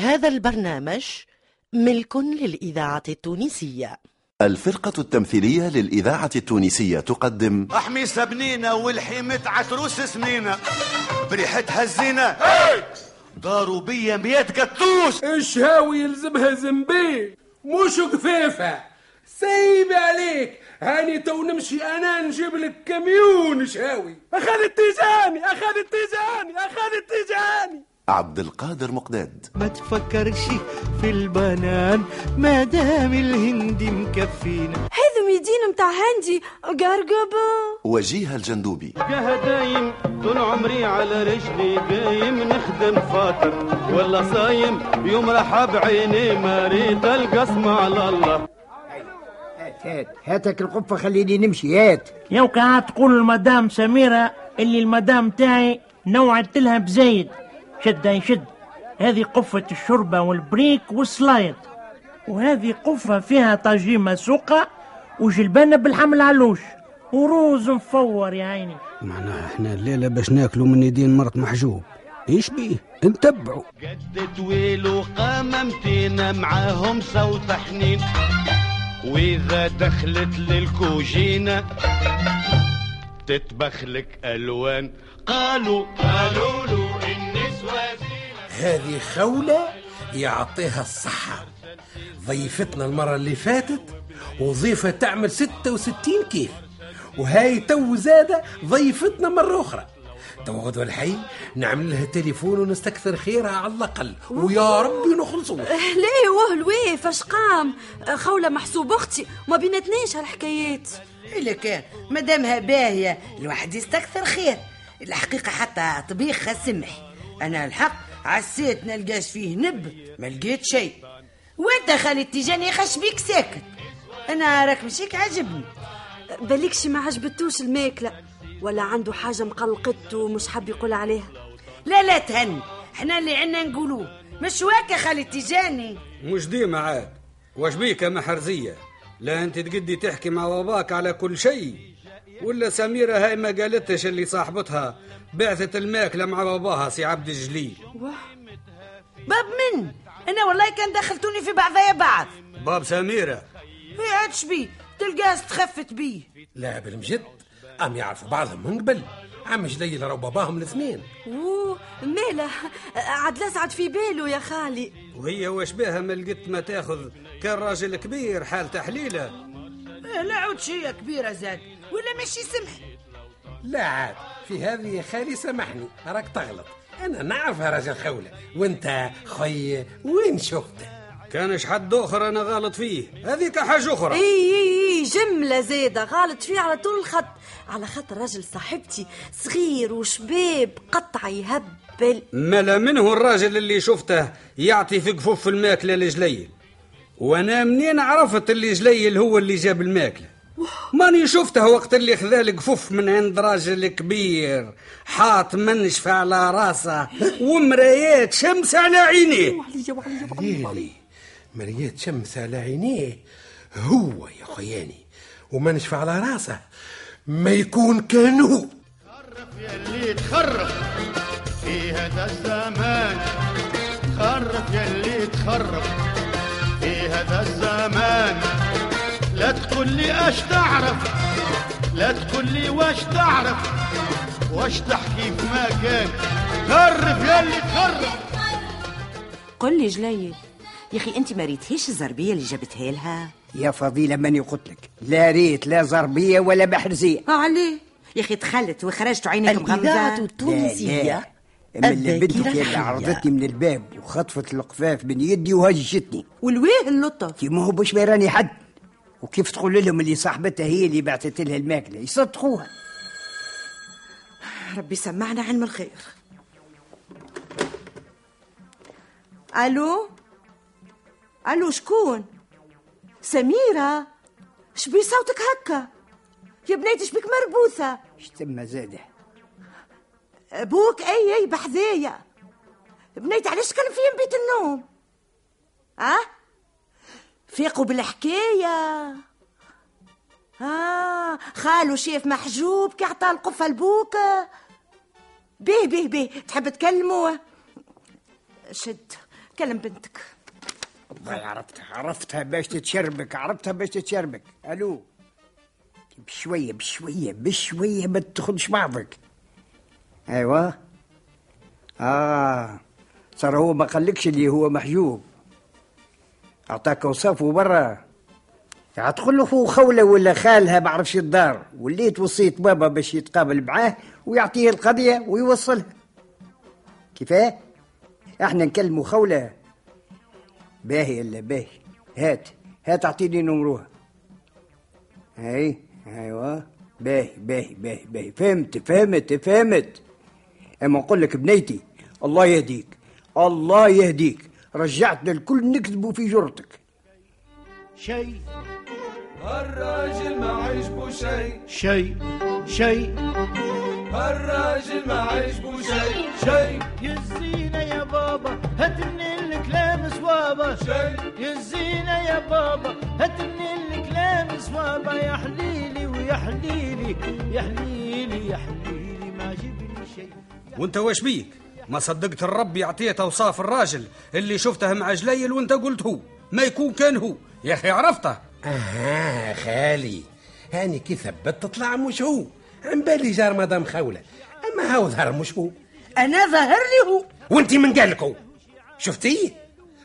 هذا البرنامج ملك للإذاعة التونسية. الفرقة التمثيلية للإذاعة التونسية تقدم احمي سبنينة والحيمة عتروس سنينة بريحتها الزينة داروا بيا ميات قطوس. الشهاوي يلزمها زنبي؟ مش قفافة سيبي عليك. هاني تو نمشي أنا نجيب لك كميون. شهاوي أخذ التيجاني أخذ التيجاني أخذ التيجاني عبد القادر مقداد. ما تفكرش في البنان ما دام الهندي مكفينا. هذا ميدين متاع هندي قرقبة وجيه الجندوبي. دايم طول عمري على رجلي قايم نخدم فاطر. ولا صايم يوم راح بعيني مريض القسم على الله. هات هات هاتك القفة خليني نمشي هات. قاعد تقول المدام سميرة اللي المدام تاعي نوعت لها بزايد. شد يشد. هذه قفة الشربة والبريك والسلايد وهذه قفة فيها طاجيمة سوقة وجلبانة بالحمل علوش وروز مفور يا عيني. معناها إحنا الليلة باش ناكلوا من يدين مرت محجوب. إيش بيه؟ نتبعوا قد طويل وقممتينا معاهم صوت حنين. وإذا دخلت للكوجينة تتبخلك ألوان. قالوا قالوا هذه خولة يعطيها الصحة. ضيفتنا المرة اللي فاتت وظيفة تعمل 66 كيف. وهاي تو زادة ضيفتنا مرة أخرى. تو غدوة الحي نعمل لها تليفون ونستكثر خيرها على الأقل. ويا ربي نخلصوا ليه وهل ويه فاش قام؟ خولة محسوب أختي. ما بيناتنيش هالحكايات. إلا كان مادامها باهية الواحد يستكثر خير. الحقيقة حتى طبيخها سمح. أنا الحق عسيت نلقاش فيه نب ما لقيت شيء. وانت خالي التيجاني خش بيك ساكت؟ أنا راك مشيك عجبني. بالكش ما عجبتوش الماكلة ولا عنده حاجة مقلقته ومش حاب يقول عليها؟ لا لا تهني. إحنا اللي عنا نقولوه. مش واكا خالي التيجاني مش ديما عاد. واش بيك يا محرزية؟ لا أنت تقدي تحكي مع باباك على كل شيء. ولا سميرة هاي ما قالتش اللي صاحبتها بعثت الماكلة مع باباها سي عبد الجليل. باب من؟ أنا والله كان دخلتوني في بعضيا بعض. باب سميرة. في عادش بيه تلقاه استخفت بيه لا بالمجد أم يعرفوا بعضهم من قبل. عم جليل راهو باباهم الاثنين. أوه ماله عاد لسعد في باله يا خالي. وهي واش بها ما لقيت ما تاخذ؟ كان راجل كبير حال تحليله. إيه، لا عود شيء كبيرة زاد. ولا ماشي سمح؟ لا عاد في هذه خالي سامحني راك تغلط. أنا نعرفها راجل خولة. وأنت خي وين شفته كانش حد آخر أنا غلط فيه. هذيك حاجة أخرى. إي إي إي جملة زيادة غلط فيه على طول الخط. على خاطر راجل صاحبتي صغير وشباب قطع يهبل. ملا منه الراجل اللي شفته يعطي في قفوف الماكلة لجليل. وأنا منين عرفت اللي جليل هو اللي جاب الماكلة؟ ماني شفته وقت اللي خذا القفوف من عند راجل كبير حاط منشف على راسه ومرايات شمس على عينيه. ليلي مريات شمس على عينيه. هو يا خياني وما نشفى على راسه. ما يكون كان هو يا اللي تخرف في هذا الزمان. خرف يا اللي تخرف في هذا الزمان. تقول لي اش تعرف؟ لا تقول لي واش تعرف؟ واش تحكي في ما كان خرف يا اللي تخرف قل لي جليل يا أخي أنت ما ريتهيش الزربية اللي جابتها لها؟ يا فضيلة ماني قلت لك. لا ريت لا زربية ولا محرزية. عليه. يا أخي دخلت وخرجت عينيك الإذاعة مغمزه التونسية. أما اللي. عرضتني من الباب وخطفت القفاف من يدي وهجتني. والويه اللطف كي ما هو باش ما يراني حد. وكيف تقول لهم اللي صاحبتها هي اللي بعثت لها الماكلة؟ يصدقوها. ربي سمعنا علم الخير. ألو؟ ألو شكون؟ سميرة؟ شبي صوتك هكا؟ يا بنيتي شبيك مربوثة؟ اشتم زاده؟ أبوك أي أي بحذايا. بنيتي علاش فيا من بيت النوم؟ ها؟ فيقوا بالحكاية. آه خالو شيف محجوب كي عطاه القفة لبوك بيه بيه بيه. تحب تكلمه شد كلم بنتك. والله عرفتها عرفتها باش تتشربك عرفتها باش تتشربك. ألو. بشوية بشوية بشوية ما تدخلش بعضك. أيوه. آه. صار هو ما قالكش اللي هو محجوب. اعطاك وصفه برا. تدخل له خولة ولا خالها بعرفش الدار. وليت وصيت بابا باش يتقابل معاه ويعطيه القضية ويوصلها. كيفاه؟ إحنا نكلموا خولة. باهي ألا باهي. هات. هات أعطيني نمروها. هاي أيوه. باهي باهي باهي باهي. فهمت فهمت فهمت. أما نقول لك بنيتي الله يهديك. الله يهديك. رجعتنا الكل نكذبوا في جرتك. شيء. الراجل ما عجبه شيء. شيء. شيء. الراجل ما عجبه شيء. شيء. يزينا يا بابا هات من الكلام صوابة. شيء. يزينا يا بابا هات من الكلام صوابة. يا حليلي ويا حليلي يا حليلي يا حليلي ما جبني شيء. وانت واش بيك؟ ما صدقت الرب يعطيه اوصاف الراجل اللي شفته مع جليل وانت قلت هو ما يكون كان هو. يا أخي عرفته؟ أها خالي. هاني كي ثبت تطلع مش هو؟ عن بالي جار مدام خولة أما هو ظهر مش هو؟ أنا ظهر لي هو. وانت من قالك هو شفتيه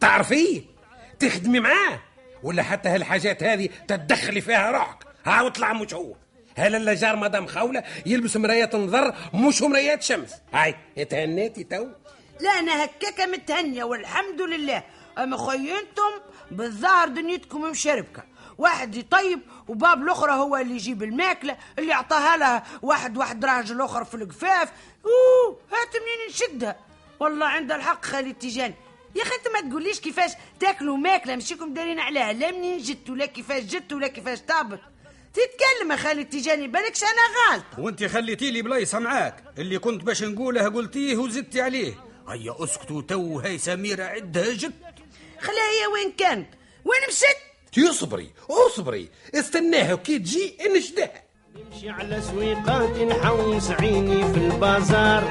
تعرفيه تخدمي معاه؟ ولا حتى هالحاجات هذه تتدخلي فيها روحك. ها وطلع مش هو. هل الا جار مدام خولة يلبس مرايات نظر مش مرايات شمس؟ هاي اتهنيتي تو. لا أنا هكاكا متهنية والحمد لله. أما خينتم بالظاهر دنيتكم مشربكه واحد يطيب وباب الأخرى هو اللي يجيب الماكلة اللي اعطاها لها واحد واحد راجل أخر في القفاف أوه هات منين نشدها؟ والله عند الحق خالي تيجاني يا أخي أنت ما تقوليش كيفاش تاكلوا ماكلة مشيكم دايرين عليها. لا منين جت ولا كيفاش جت ولا كيفاش طابت. تتكلم يا خالي تيجاني بالكش أنا غالطه وأنت خليتي لي بلايصه معاك اللي كنت باش نقوله قلتيه وزدتي عليه. هيا اسكتوا تو هاي سميرة عدها جت خليها هي وين كانت؟ وين مشت؟ تصبري اصبري استناها وكي تجي نشدها نمشي على سويقات نحوس عيني في البازار.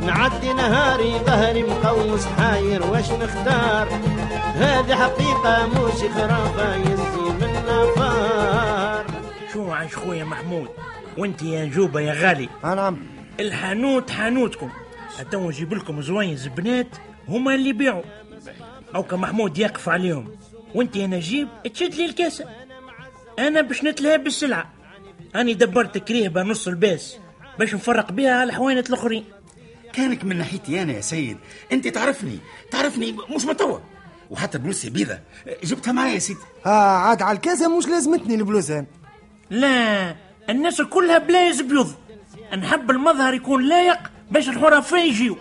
نعدي نهاري ظهري مقوس حاير واش نختار؟ هذه حقيقة مش خرافة. شو عايش خويا محمود. وانت يا نجوبة يا غالي. نعم. الحانوت حانوتكم. تو نجيب لكم زوينز بنات هما اللي يبيعوا. أو محمود يقف عليهم. وانت يا نجيب تشد لي الكاسة. أنا باش نتلهى بالسلعة. أني دبرت كريهبة نص الباس باش نفرق بها على الحوانت الآخرين. كانك من ناحيتي أنا يا سيد. أنت تعرفني. تعرفني مش متوا وحتى بلوسي بيضة. جبتها معايا يا سيدي. آه عاد على الكاسة مش لازمتني البلوزة. لا الناس كلها بلايز بيض. نحب المظهر يكون لايق باش الحرفاء يجيو.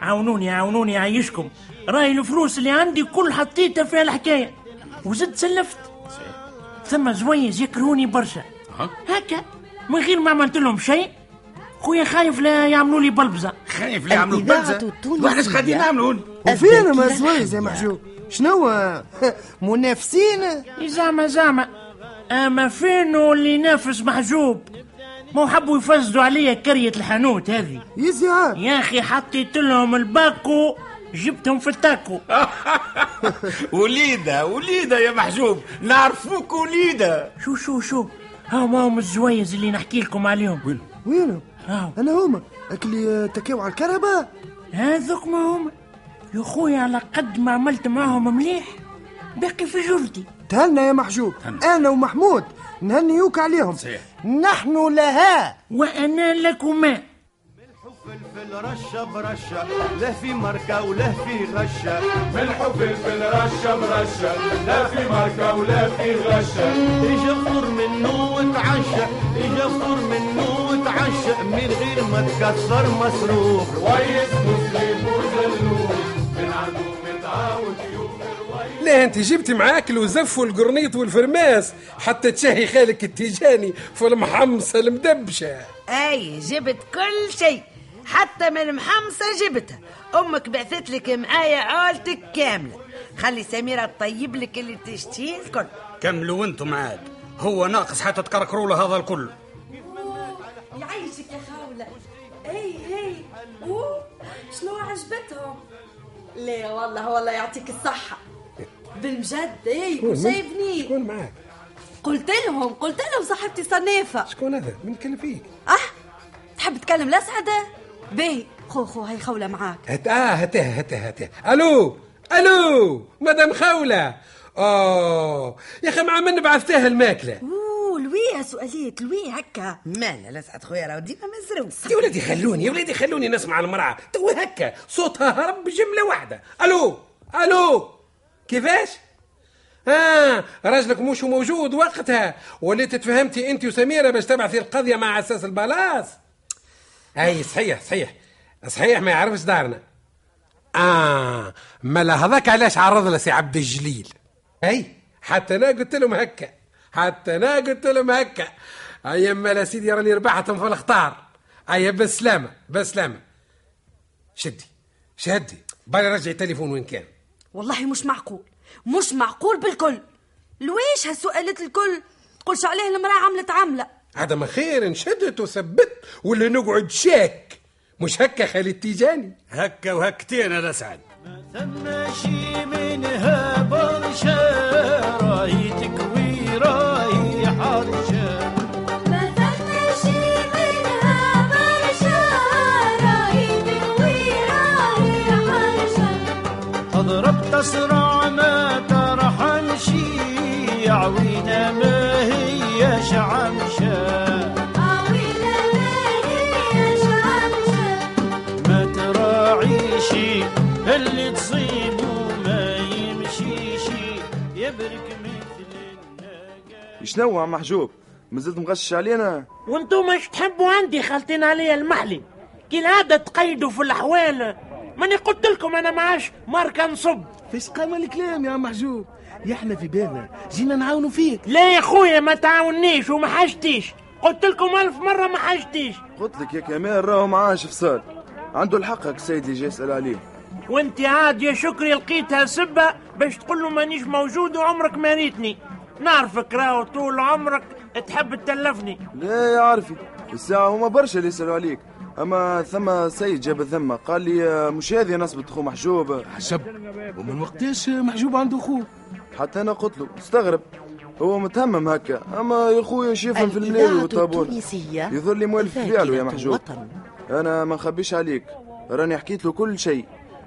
عاونوني عاونوني يعيشكم راي الفلوس اللي عندي كل حطيتها في الحكاية. وزدت سلفت. ثم زويز يكرهوني برشا. هكا من غير ما عملت لهم شيء خويا خايف لا يعملوا لي بلبزة. خايف لا يعملوا بلزة وإحنا إيش قاعدين نعملوا وفين ما زويز يا محجوب شنو؟ منافسين؟ زعما زعما. أما فينو اللي ينافس محجوب؟ ما حبوا يفسدوا عليا كرية الحانوت هذه. يزعل يا أخي حطيت لهم الباكو جبتهم في التاكو. وليدة وليدة يا محجوب نعرفوك وليدة. شو شو شو؟ هاهم هاهم الزويز اللي نحكي لكم عليهم. وين وينهم هاو أنا هما اللي تكيو على الكهرباء هذوك ما هما يا خويا على قد ما عملت معاهم مليح باقي في جردي. تهنى يا محجوب. أنا ومحمود نهنيوك عليهم. صحيح. نحن لها. وأنا لكما. فلفل رشة برشة لا في ماركة ولا في غشة. ملح وفلفل رشة برشة لا في ماركة ولا في غشة. اجا فطور منه وتعشى اجا فطور منه وتعشى. من غير ما تكسر مصروف. رويس لا أنت جبتي معاك الوزف والقرنيط والفرماس حتى تشهي خالك التيجاني في المحمصة المدبشة. أي جبت كل شيء حتى من المحمصة جبتها. أمك بعثت لك معايا عائلتك كاملة. خلي سميرة تطيب لك اللي تشتيه الكل. كملوا أنتم عاد. هو ناقص حتى تكركروا له هذا الكل. يعيشك يا خاولة. أي أي. أوه شنو عجبتهم؟ لا والله والله يعطيك الصحة. بالمجد. اي شكون؟ شايفني شكون معاك؟ قلت لهم قلت لهم صاحبتي صنافة شكون هذا؟ من كلم فيك؟ أه؟ تحب تكلم الأسعدة باهي خو خو هاي خولة معاك. هت آه هاتها هاتها هاتها ألو ألو مدام خولة. أوه يا أخي مع من بعثتها الماكلة؟ أوه لويها سؤاليت لوي هكا. مالا لسعد خويا راه ديما مزروب يا ولادي خلوني يا ولادي خلوني نسمع المرأة تو هكا صوتها هرب بجملة واحدة. ألو ألو. كيفاش؟ آه راجلك مش موجود وقتها. وليت تفهمتي أنت وسميرة باش تبعثي القضية مع أساس البلاص. أي صحيح صحيح. صحيح ما يعرفش دارنا. آه ملا هذاك علاش عرض له سي عبد الجليل. أي حتى أنا قلت لهم هكا. حتى أنا قلت لهم هكا. اي ملا سيدي راني ربحتهم في الخطار اي بالسلامة بالسلامة شدي شدي. بالي رجعي التليفون وين كان. والله مش معقول مش معقول بالكل. لويش هالسؤالات الكل؟ تقولش عليه المرأة عملت عملة. عدم خير نشدت وثبت ولا نقعد شاك مش هكا خالد تيجاني. هكا وهكتين أنا سعد. ماشي منها تسرع ما ترحمشي عوينا ما هيش عمشة عويلة ما هي شعمشة. ما تراعيشي اللي تصيبه ما يمشيشي يبرك مثل شنو عم محجوب؟ مازلت مغشش علينا؟ وأنتم إيش تحبوا عندي؟ خالتين عليا المحلي. كي العادة تقيدوا في الأحوال. ماني قلت لكم أنا معاش ماركة نصب. فاش قام الكلام يا محجوب. يا إحنا في بالنا جينا نعاونوا فيك. لا يا خويا ما تعاونيش وما حاجتيش. قلت لكم ألف مرة ما حاجتيش. قلت لك يا كمال راهو معاش فصال. عنده الحق هاك السيد اللي جاي يسأل عليه. وانت عاد يا شكري لقيتها سبة باش تقول له مانيش موجود وعمرك ما ريتني. نعرفك راهو طول عمرك تحب تلفني لا يا عارفي الساعة هما برشا اللي يسألوا عليك. أما ثم سيد جاب الذمة قال لي آه، مش هذه نصبة أخو محجوب؟ حسب ومن وقتاش محجوب عنده أخوه؟ حتى أنا قلت له استغرب هو متهمم هكا. أما يا خويا شيفهم في الملاوي والطابور. يظل في له يا محجوب. أنا ما نخبيش عليك. راني حكيت له كل شيء.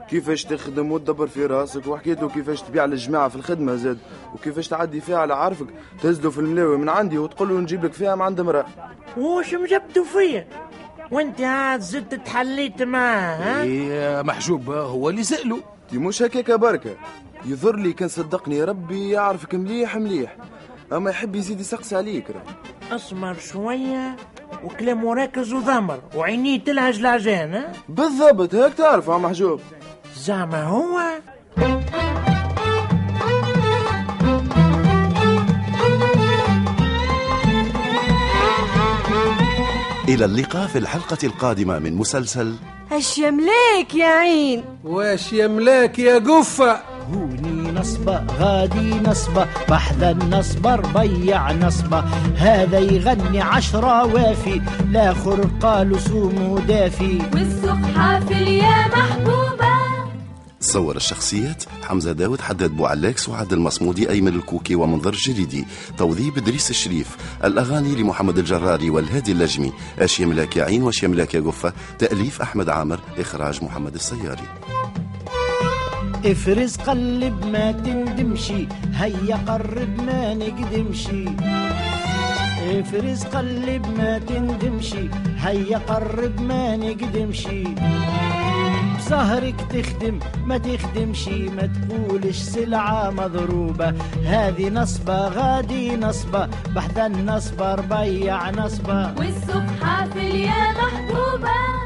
كيفاش تخدم وتدبر في راسك وحكيت له كيفاش تبيع للجماعة في الخدمة زاد وكيفاش تعدي فيها على عارفك. تهز له في الملاوي من عندي وتقول له نجيب لك فيها من عند امرأة. وش مجبتوا فيا وانت عاد زدت تحليت معاه ها؟ إيه محجوب هو اللي سأله. دي مش هكاك بركة. يظهر لي كان صدقني ربي يعرفك مليح مليح. أما يحب يزيد يسقسي عليك راه. أسمر شوية وكلامه راكز وضمر وعينيه تلهج العجان ها؟ بالضبط هيك تعرف عم محجوب. زعما هو؟ إلى اللقاء في الحلقة القادمة من مسلسل اش يملاك يا عين؟ واش يملاك يا قفة هوني نصبة غادي نصبة بحذا النصبة ربيع نصبة. هذا يغني عشرة وافي لاخر قالوا سومو دافي. والسوق حافل يا محبوبة صور الشخصيات حمزة داود حداد بوعلاك سعاد المصمودي أيمن الكوكي ومنظر الجريدي توضيب إدريس الشريف. الأغاني لمحمد الجراري والهادي اللجمي. أش يملاك يا عين واش يملاك يا قفة تأليف أحمد عامر. إخراج محمد السياري. افرز قلب ما تندمشي. هيا قرب ما نقدمشي. افرز قلب ما تندمشي. هيا قرب ما نقدمشي. بسهرك تخدم ما تخدمشي ما تقولش سلعة مضروبة. هذه نصبة غادي نصبة بحذا النصبة ربيع نصبة. والسوق حافل يا محبوبة.